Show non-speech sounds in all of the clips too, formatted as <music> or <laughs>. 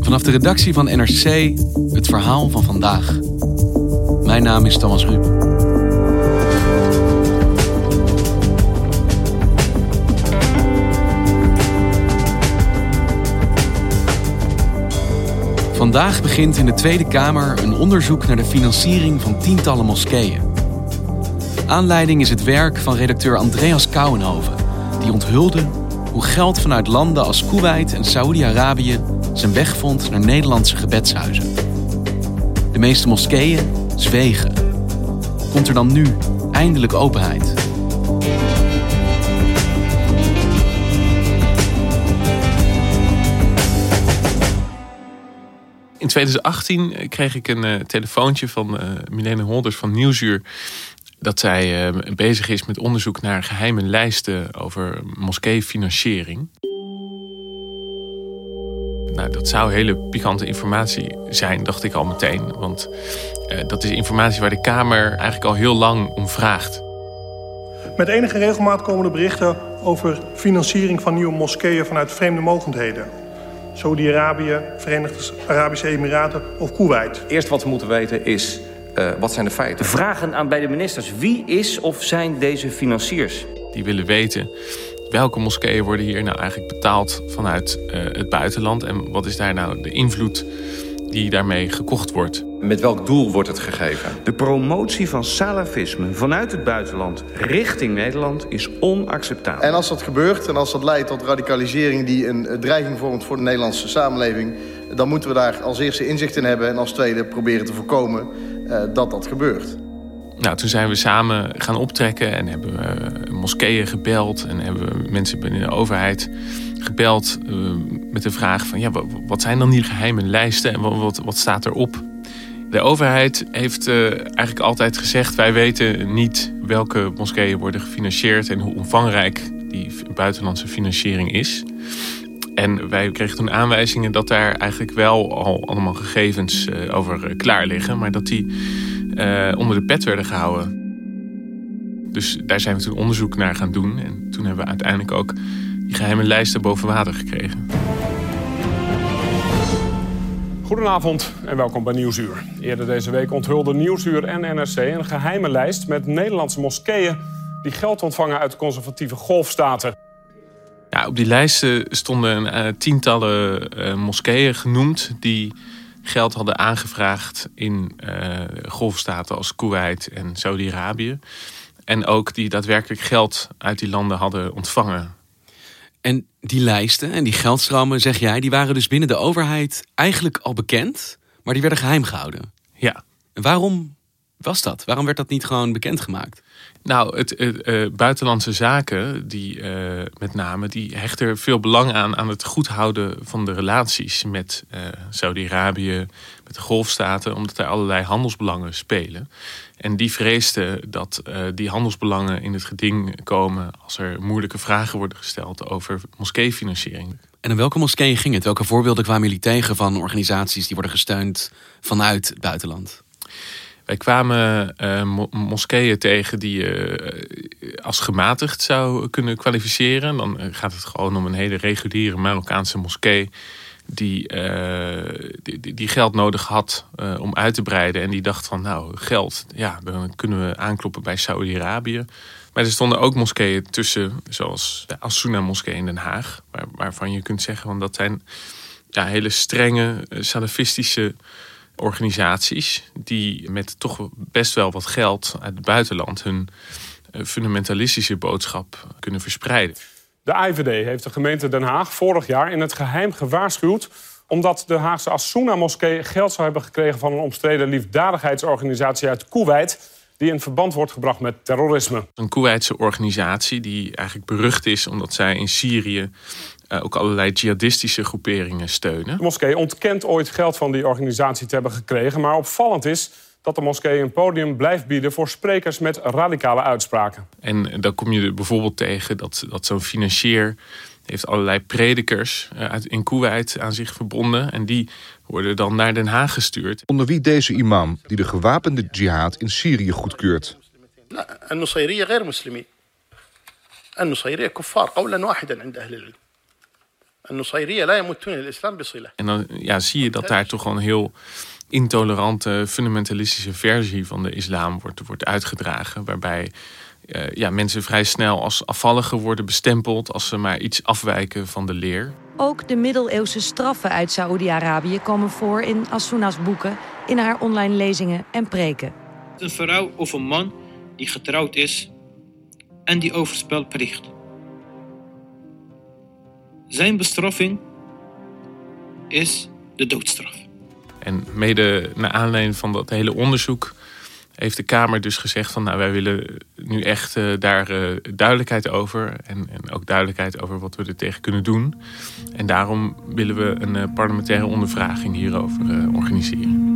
Vanaf de redactie van NRC het verhaal van vandaag. Mijn naam is Thomas Ruip. Vandaag begint in de Tweede Kamer een onderzoek naar de financiering van tientallen moskeeën. Aanleiding is het werk van redacteur Andreas Kouwenhoven, die onthulde hoe geld vanuit landen als Kuwait en Saoedi-Arabië zijn weg vond naar Nederlandse gebedshuizen. De meeste moskeeën zwegen. Komt er dan nu eindelijk openheid? In 2018 kreeg ik een uh, telefoontje van uh, Milene Holders van Nieuwsuur. Dat zij uh, bezig is met onderzoek naar geheime lijsten over moskeefinanciering. Nou, dat zou hele pikante informatie zijn, dacht ik al meteen. Want dat is informatie waar de Kamer eigenlijk al heel lang om vraagt. Met enige regelmaat komen er berichten over financiering van nieuwe moskeeën vanuit vreemde mogendheden. Saudi-Arabië, Verenigde Arabische Emiraten of Kuwait. Eerst wat we moeten weten is, uh, wat zijn de feiten? Vragen aan beide ministers. Wie is of zijn deze financiers? Die willen weten welke moskeeën worden hier nou eigenlijk betaald vanuit uh, het buitenland... en wat is daar nou de invloed die daarmee gekocht wordt. Met welk doel wordt het gegeven? De promotie van salafisme vanuit het buitenland richting Nederland is onacceptabel. En als dat gebeurt en als dat leidt tot radicalisering die een dreiging vormt voor de Nederlandse samenleving, dan moeten we daar als eerste inzicht in hebben en als tweede proberen te voorkomen dat dat gebeurt. Nou, toen zijn we samen gaan optrekken en hebben we moskeeën gebeld en hebben we mensen binnen de overheid gebeld uh, met de vraag van ja, wat zijn dan die geheime lijsten en wat, wat staat erop? De overheid heeft eigenlijk altijd gezegd wij weten niet welke moskeeën worden gefinancierd en hoe omvangrijk die buitenlandse financiering is. En wij kregen toen aanwijzingen dat daar eigenlijk wel al allemaal gegevens uh, over klaar liggen, maar dat die onder de pet werden gehouden. Dus daar zijn we toen onderzoek naar gaan doen en toen hebben we uiteindelijk ook die geheime lijsten boven water gekregen. Goedenavond en welkom bij Nieuwsuur. Eerder deze week onthulde Nieuwsuur en NRC een geheime lijst met Nederlandse moskeeën die geld ontvangen uit conservatieve golfstaten. Ja, op die lijsten stonden uh, tientallen uh, moskeeën genoemd die geld hadden aangevraagd in uh, golfstaten als Kuwait en Saudi-Arabië. En ook die daadwerkelijk geld uit die landen hadden ontvangen. En die lijsten en die geldstromen, zeg jij, die waren dus binnen de overheid eigenlijk al bekend, maar die werden geheim gehouden. Ja. En waarom was dat? Waarom werd dat niet gewoon bekendgemaakt? Nou, het, het uh, buitenlandse zaken, die uh, met name, die hechten veel belang aan aan het goed houden van de relaties met uh, Saudi-Arabië, met de golfstaten, omdat er allerlei handelsbelangen spelen. En die vreesden dat die handelsbelangen in het geding komen als er moeilijke vragen worden gesteld over moskeefinanciering. En in welke moskeeën ging het? Welke voorbeelden kwamen jullie tegen van organisaties die worden gesteund vanuit het buitenland? Wij kwamen uh, moskeeën tegen die je uh, als gematigd zou kunnen kwalificeren. Dan gaat het gewoon om een hele reguliere Marokkaanse moskee. Die, uh, die, die, geld nodig had om uit te breiden. En die dacht van nou geld, ja, dan kunnen we aankloppen bij Saudi-Arabië. Maar er stonden ook moskeeën tussen, zoals de Asuna moskee in Den Haag. Waar, waarvan je kunt zeggen van dat zijn ja, hele strenge salafistische organisaties die met toch best wel wat geld uit het buitenland hun fundamentalistische boodschap kunnen verspreiden. De IVD heeft de gemeente Den Haag vorig jaar in het geheim gewaarschuwd omdat de Haagse Asuna moskee geld zou hebben gekregen van een omstreden liefdadigheidsorganisatie uit Kuwait. Die in verband wordt gebracht met terrorisme. Een Koeweitse organisatie die eigenlijk berucht is omdat zij in Syrië uh, ook allerlei jihadistische groeperingen steunen. De moskee ontkent ooit geld van die organisatie te hebben gekregen, maar opvallend is dat de moskee een podium blijft bieden voor sprekers met radicale uitspraken. En dan kom je er bijvoorbeeld tegen dat, dat zo'n financier heeft allerlei predikers uit, in Kuwait aan zich verbonden. En die worden dan naar Den Haag gestuurd. Onder wie deze imam die de gewapende jihad in Syrië goedkeurt. En dan ja, zie je dat daar toch gewoon een heel intolerante, fundamentalistische versie van de islam wordt, wordt uitgedragen. Waarbij uh, ja, mensen vrij snel als afvalligen worden bestempeld als ze maar iets afwijken van de leer. Ook de middeleeuwse straffen uit Saoedi-Arabië komen voor in Asuna's boeken, in haar online lezingen en preken. Een vrouw of een man die getrouwd is en die overspel plicht. Zijn bestraffing is de doodstraf. En mede naar aanleiding van dat hele onderzoek heeft de Kamer dus gezegd van nou wij willen nu echt uh, daar uh, duidelijkheid over. En, en, ook duidelijkheid over wat we er tegen kunnen doen. En daarom willen we een uh, parlementaire ondervraging hierover organiseren.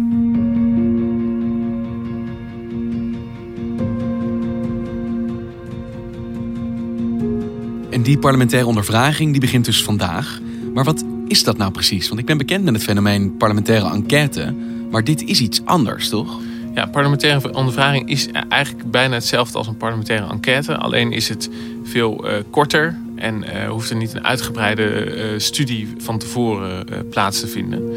En die parlementaire ondervraging die begint dus vandaag. Maar wat is dat nou precies? Want ik ben bekend met het fenomeen parlementaire enquête. Maar dit is iets anders, toch? Ja, parlementaire ondervraging is eigenlijk bijna hetzelfde als een parlementaire enquête. Alleen is het veel uh, korter en uh, hoeft er niet een uitgebreide uh, studie van tevoren plaats te vinden.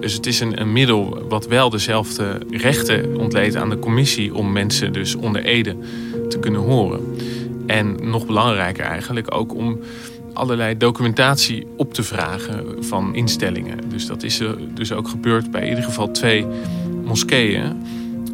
Dus het is een, een, middel wat wel dezelfde rechten ontleedt aan de commissie om mensen dus onder ede te kunnen horen. En nog belangrijker eigenlijk ook om allerlei documentatie op te vragen van instellingen. Dus dat is dus ook gebeurd bij in ieder geval twee moskeeën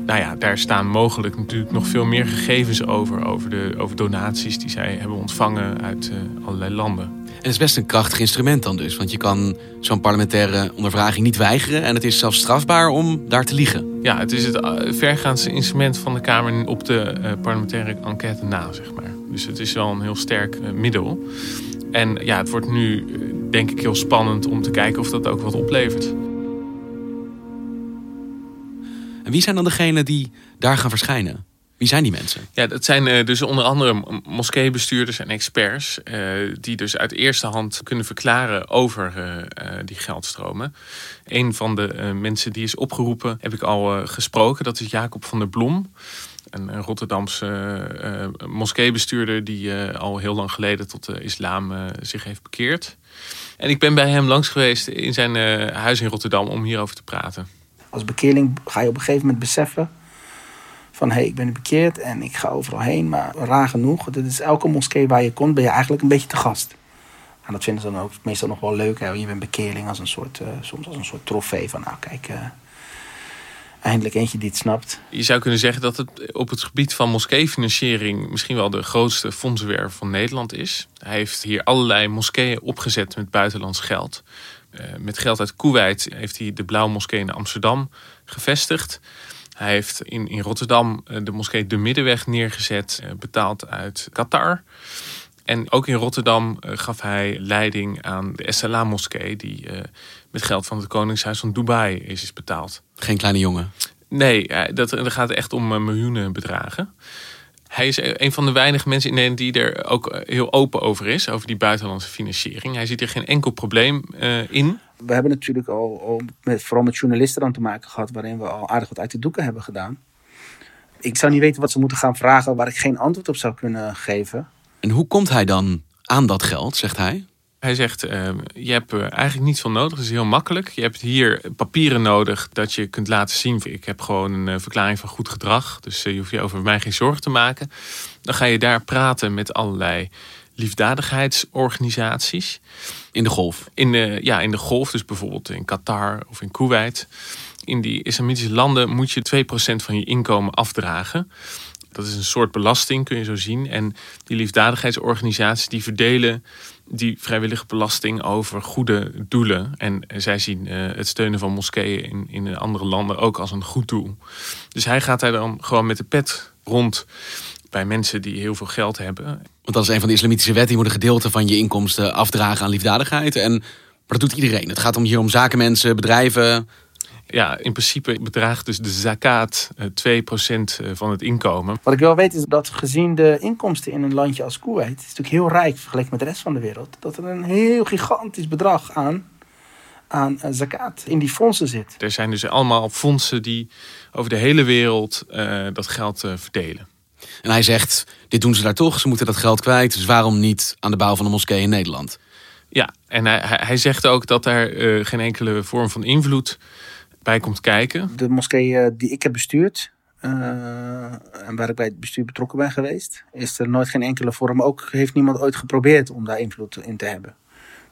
nou ja, daar staan mogelijk natuurlijk nog veel meer gegevens over. Over, de, over donaties die zij hebben ontvangen uit uh, allerlei landen. En het is best een krachtig instrument dan dus. Want je kan zo'n parlementaire ondervraging niet weigeren. En het is zelfs strafbaar om daar te liegen. Ja, het is het eh, vergaandste instrument van de Kamer op de uh, parlementaire enquête na, zeg maar. Dus het is wel een heel sterk uh, middel. En ja, het wordt nu denk ik heel spannend om te kijken of dat ook wat oplevert. En wie zijn dan degenen die daar gaan verschijnen? Wie zijn die mensen? Ja, dat zijn uh, dus onder andere moskeebestuurders en experts. Uh, die dus uit eerste hand kunnen verklaren over uh, die geldstromen. Een van de mensen die is opgeroepen heb ik al gesproken. Dat is Jacob van der Blom. Een Rotterdamse moskeebestuurder die al heel lang geleden tot de islam zich heeft bekeerd. En ik ben bij hem langs geweest in zijn huis in Rotterdam om hierover te praten. Als bekeerling ga je op een gegeven moment beseffen van hé, hey, ik ben bekeerd en ik ga overal heen. Maar raar genoeg, dit is elke moskee waar je komt, ben je eigenlijk een beetje te gast. En dat vinden ze dan ook meestal nog wel leuk. Hè? Je bent bekeerling als een soort, uh, soms als een soort trofee van nou kijk, uh, eindelijk eentje die het snapt. Je zou kunnen zeggen dat het op het gebied van moskeefinanciering misschien wel de grootste fondswerver van Nederland is. Hij heeft hier allerlei moskeeën opgezet met buitenlands geld. Uh, met geld uit Kuwait heeft hij de Blauwe Moskee in Amsterdam gevestigd. Hij heeft in, in Rotterdam uh, de moskee De Middenweg neergezet, uh, betaald uit Qatar. En ook in Rotterdam gaf hij leiding aan de SLA moskee, die met geld van het Koningshuis van Dubai is, is betaald. Geen kleine jongen? Nee, dat, dat gaat echt om miljoenen bedragen. Hij is een van de weinige mensen in Nederland die er ook heel open over is, over die buitenlandse financiering. Hij ziet er geen enkel probleem uh, in. We hebben natuurlijk al, al met, vooral met journalisten aan te maken gehad, waarin we al aardig wat uit de doeken hebben gedaan. Ik zou niet weten wat ze moeten gaan vragen waar ik geen antwoord op zou kunnen geven. En hoe komt hij dan aan dat geld, zegt hij? Hij zegt, uh, je hebt eigenlijk niet veel nodig. Het is heel makkelijk. Je hebt hier papieren nodig dat je kunt laten zien. Ik heb gewoon een uh, verklaring van goed gedrag. Dus uh, je hoeft je over mij geen zorgen te maken. Dan ga je daar praten met allerlei liefdadigheidsorganisaties. In de golf? In de, ja, in de golf. Dus bijvoorbeeld in Qatar of in Kuwait. In die islamitische landen moet je 2% van je inkomen afdragen. Dat is een soort belasting, kun je zo zien. En die liefdadigheidsorganisaties die verdelen die vrijwillige belasting over goede doelen. En zij zien uh, het steunen van moskeeën in, in andere landen ook als een goed doel. Dus hij gaat daar dan gewoon met de pet rond bij mensen die heel veel geld hebben. Want dat is een van de islamitische wetten. Je moet een gedeelte van je inkomsten afdragen aan liefdadigheid. En, maar dat doet iedereen. Het gaat om hier om zakenmensen, bedrijven. Ja, in principe bedraagt dus de zakat eh, 2% van het inkomen. Wat ik wel weet is dat gezien de inkomsten in een landje als Kuwait... het is natuurlijk heel rijk vergeleken met de rest van de wereld... dat er een heel gigantisch bedrag aan, aan eh, zakat in die fondsen zit. Er zijn dus allemaal fondsen die over de hele wereld uh, dat geld uh, verdelen. En hij zegt, dit doen ze daar toch, ze moeten dat geld kwijt. Dus waarom niet aan de bouw van een moskee in Nederland? Ja, en hij, hij zegt ook dat daar uh, geen enkele vorm van invloed bij komt kijken. De moskee die ik heb bestuurd, uh, en waar ik bij het bestuur betrokken ben geweest, is er nooit geen enkele vorm. Ook heeft niemand ooit geprobeerd om daar invloed in te hebben.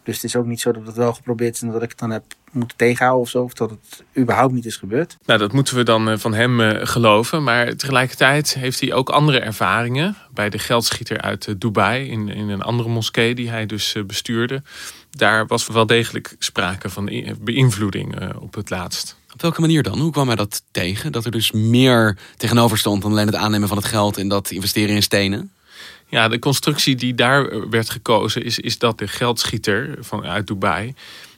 Dus het is ook niet zo dat het wel geprobeerd is en dat ik het dan heb moeten tegenhouden of zo. Of dat het überhaupt niet is gebeurd. Nou, dat moeten we dan uh, van hem geloven. Maar tegelijkertijd heeft hij ook andere ervaringen. Bij de geldschieter uit Dubai, in, in een andere moskee die hij dus bestuurde. Daar was wel degelijk sprake van beïnvloeding op het laatst. Op welke manier dan? Hoe kwam hij dat tegen? Dat er dus meer tegenover stond dan alleen het aannemen van het geld en dat investeren in stenen? Ja, de constructie die daar werd gekozen is, is dat de geldschieter van, uit Dubai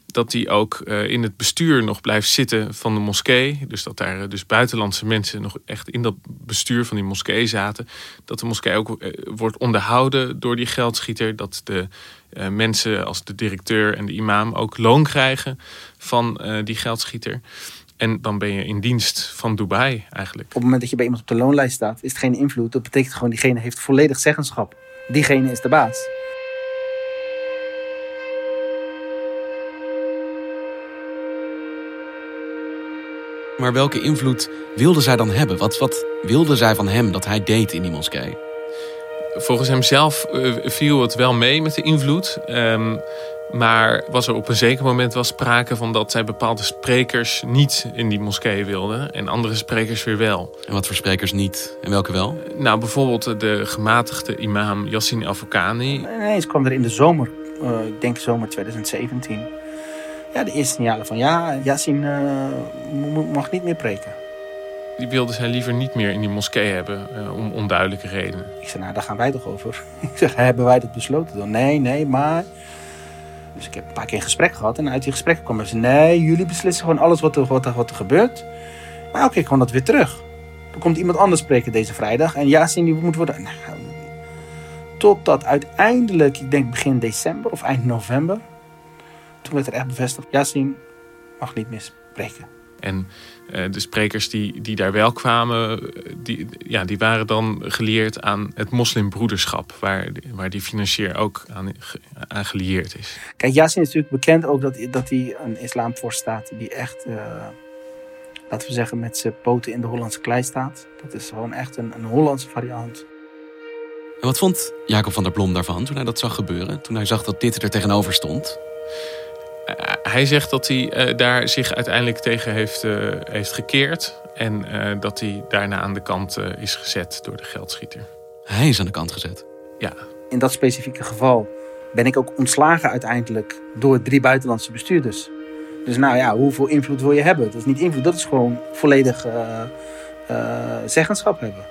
dat die ook uh, in het bestuur nog blijft zitten van de moskee. Dus dat daar uh, dus buitenlandse mensen nog echt in dat bestuur van die moskee zaten. Dat de moskee ook uh, wordt onderhouden door die geldschieter. Dat de mensen als de directeur en de imam ook loon krijgen van die geldschieter. En dan ben je in dienst van Dubai eigenlijk. Op het moment dat je bij iemand op de loonlijst staat, is het geen invloed. Dat betekent gewoon diegene heeft volledig zeggenschap. Diegene is de baas. Maar welke invloed wilde zij dan hebben? Wat, wat wilde zij van hem dat hij deed in die moskee? Volgens hemzelf uh, viel het wel mee met de invloed. Um, maar was er op een zeker moment wel sprake van dat zij bepaalde sprekers niet in die moskee wilden. En andere sprekers weer wel. En wat voor sprekers niet en welke wel? Nou, bijvoorbeeld de gematigde imam Yassin Afokani. Ineens kwam er in de zomer, uh, ik denk zomer 2017 ja, de eerste signalen van ja, Yassin uh, mag niet meer preken. Die wilde zij liever niet meer in die moskee hebben, uh, om onduidelijke redenen. Ik zei, nou, daar gaan wij toch over? <laughs> ik zeg, hebben wij dat besloten dan? Nee, nee, maar... Dus ik heb een paar keer een gesprek gehad en uit die gesprekken kwam ze... Nee, jullie beslissen gewoon alles wat er, wat er, wat er gebeurt. Maar oké, okay, kwam dat weer terug. Dan komt iemand anders spreken deze vrijdag en Yassin die moet worden... Nou, totdat uiteindelijk, ik denk begin december of eind november toen werd er echt bevestigd, Yasin mag niet meer spreken. En de sprekers die, die daar wel kwamen, die, ja, die waren dan geleerd aan het moslimbroederschap, waar, waar die financier ook aan, aan gelieerd is. Kijk, Yasin is natuurlijk bekend ook dat, dat hij een islamvorst staat die echt, uh, laten we zeggen, met zijn poten in de Hollandse klei staat. Dat is gewoon echt een, een Hollandse variant. En wat vond Jacob van der Blom daarvan toen hij dat zag gebeuren? Toen hij zag dat dit er tegenover stond? Hij zegt dat hij uh, daar zich uiteindelijk tegen heeft, uh, heeft gekeerd. En uh, dat hij daarna aan de kant is gezet door de geldschieter. Hij is aan de kant gezet? Ja. In dat specifieke geval ben ik ook ontslagen uiteindelijk door drie buitenlandse bestuurders. Dus nou ja, hoeveel invloed wil je hebben? Dat is niet invloed, dat is gewoon volledig zeggenschap hebben.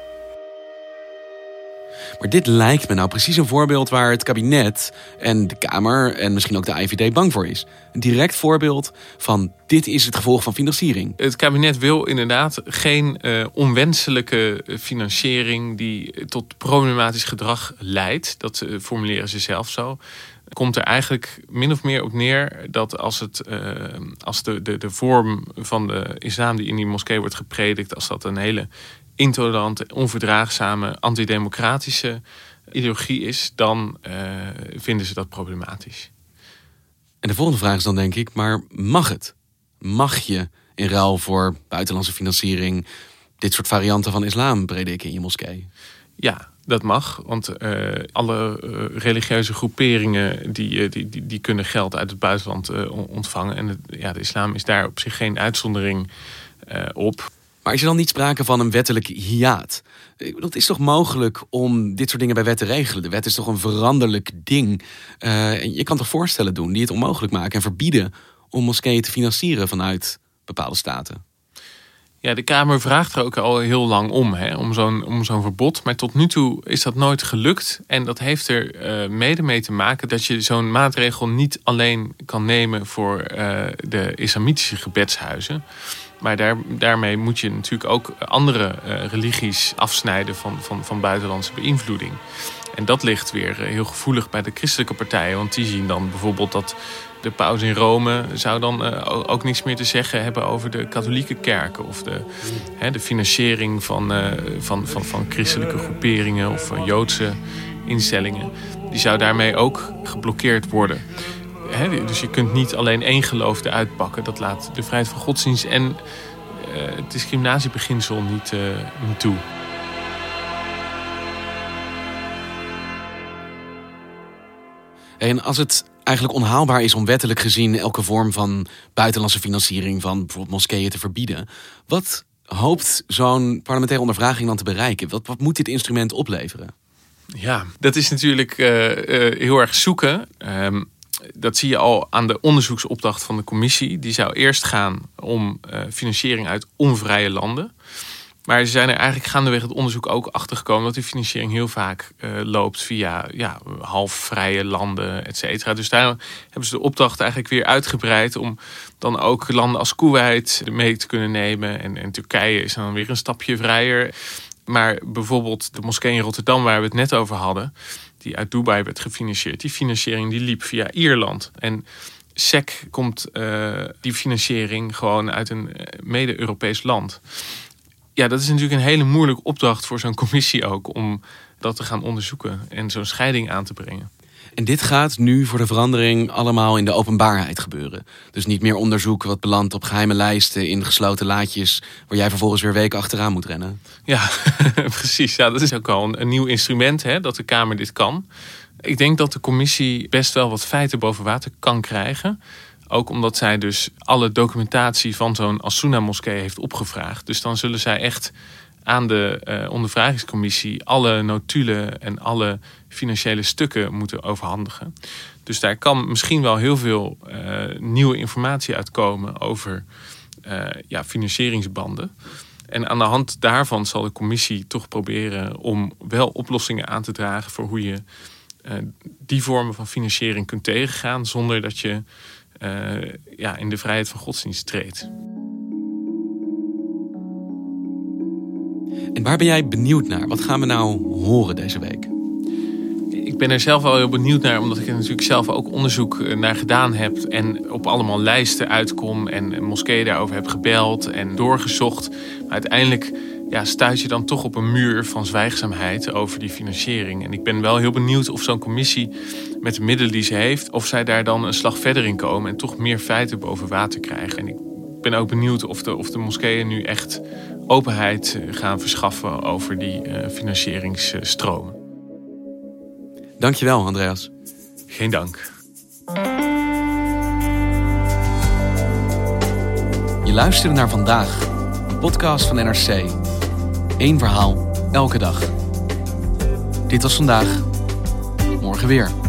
Maar dit lijkt me nou precies een voorbeeld waar het kabinet en de Kamer en misschien ook de IVD bang voor is. Een direct voorbeeld van dit is het gevolg van financiering. Het kabinet wil inderdaad geen uh, onwenselijke financiering die tot problematisch gedrag leidt. Dat uh, formuleren ze zelf zo komt er eigenlijk min of meer op neer dat als, het, uh, als de, de, de vorm van de islam die in die moskee wordt gepredikt, als dat een hele intolerante, onverdraagzame, antidemocratische ideologie is, dan uh, vinden ze dat problematisch. En de volgende vraag is dan denk ik, maar mag het? Mag je in ruil voor buitenlandse financiering dit soort varianten van islam prediken in je moskee? Ja, dat mag, want uh, alle uh, religieuze groeperingen die, die, die, die, kunnen geld uit het buitenland ontvangen. En het, ja, de islam is daar op zich geen uitzondering op. Maar is er dan niet sprake van een wettelijk hiaat? Het is toch mogelijk om dit soort dingen bij wet te regelen? De wet is toch een veranderlijk ding? Uh, je kan toch voorstellen doen die het onmogelijk maken en verbieden om moskeeën te financieren vanuit bepaalde staten? Ja, de Kamer vraagt er ook al heel lang om, hè, om zo'n verbod. Maar tot nu toe is dat nooit gelukt. En dat heeft er uh, mede mee te maken dat je zo'n maatregel niet alleen kan nemen voor uh, de islamitische gebedshuizen. Maar daar, daarmee moet je natuurlijk ook andere uh, religies afsnijden van, van, van buitenlandse beïnvloeding. En dat ligt weer heel gevoelig bij de christelijke partijen. Want die zien dan bijvoorbeeld dat de paus in Rome zou dan uh, ook niets meer te zeggen hebben over de katholieke kerken of de, hè, de financiering van, van, van, van christelijke groeperingen of van Joodse instellingen. Die zou daarmee ook geblokkeerd worden. Hè, dus je kunt niet alleen één geloof eruit pakken. Dat laat de vrijheid van godsdienst en uh, het discriminatiebeginsel niet, niet toe. En als het eigenlijk onhaalbaar is om wettelijk gezien elke vorm van buitenlandse financiering van bijvoorbeeld moskeeën te verbieden. Wat hoopt zo'n parlementaire ondervraging dan te bereiken? Wat, wat moet dit instrument opleveren? Ja, dat is natuurlijk uh, heel erg zoeken. Um, dat zie je al aan de onderzoeksopdracht van de commissie. Die zou eerst gaan om uh, financiering uit onvrije landen. Maar ze zijn er eigenlijk gaandeweg het onderzoek ook achter gekomen dat die financiering heel vaak uh, loopt via ja, halfvrije landen, et cetera. Dus daar hebben ze de opdracht eigenlijk weer uitgebreid om dan ook landen als Kuwait mee te kunnen nemen. En, en Turkije is dan weer een stapje vrijer. Maar bijvoorbeeld de moskee in Rotterdam, waar we het net over hadden, die uit Dubai werd gefinancierd, die financiering die liep via Ierland. En SEC komt uh, die financiering gewoon uit een mede-Europees land ja, dat is natuurlijk een hele moeilijke opdracht voor zo'n commissie ook om dat te gaan onderzoeken en zo'n scheiding aan te brengen. En dit gaat nu voor de verandering allemaal in de openbaarheid gebeuren. Dus niet meer onderzoek wat belandt op geheime lijsten in gesloten laadjes, waar jij vervolgens weer weken achteraan moet rennen. Ja, <laughs> precies. Ja, dat is ook al een, nieuw instrument hè, dat de Kamer dit kan. Ik denk dat de commissie best wel wat feiten boven water kan krijgen. Ook omdat zij dus alle documentatie van zo'n Asuna-moskee heeft opgevraagd. Dus dan zullen zij echt aan de uh, ondervragingscommissie alle notulen en alle financiële stukken moeten overhandigen. Dus daar kan misschien wel heel veel uh, nieuwe informatie uitkomen over uh, ja, financieringsbanden. En aan de hand daarvan zal de commissie toch proberen om wel oplossingen aan te dragen voor hoe je die vormen van financiering kunt tegengaan zonder dat je ja, in de vrijheid van godsdienst treedt. En waar ben jij benieuwd naar? Wat gaan we nou horen deze week? Ik ben er zelf wel heel benieuwd naar, omdat ik er natuurlijk zelf ook onderzoek eh, naar gedaan heb. En op allemaal lijsten uitkom en moskeeën daarover heb gebeld en doorgezocht. Maar uiteindelijk ja, stuit je dan toch op een muur van zwijgzaamheid over die financiering. En ik ben wel heel benieuwd of zo'n commissie met de middelen die ze heeft, of zij daar dan een slag verder in komen en toch meer feiten boven water krijgen. En ik ben ook benieuwd of de, of de moskeeën nu echt openheid eh, gaan verschaffen over die uh, financieringsstromen. Dankjewel, Andreas. Geen dank. Je luisterde naar vandaag, een podcast van NRC. Eén verhaal, elke dag. Dit was vandaag. Morgen weer.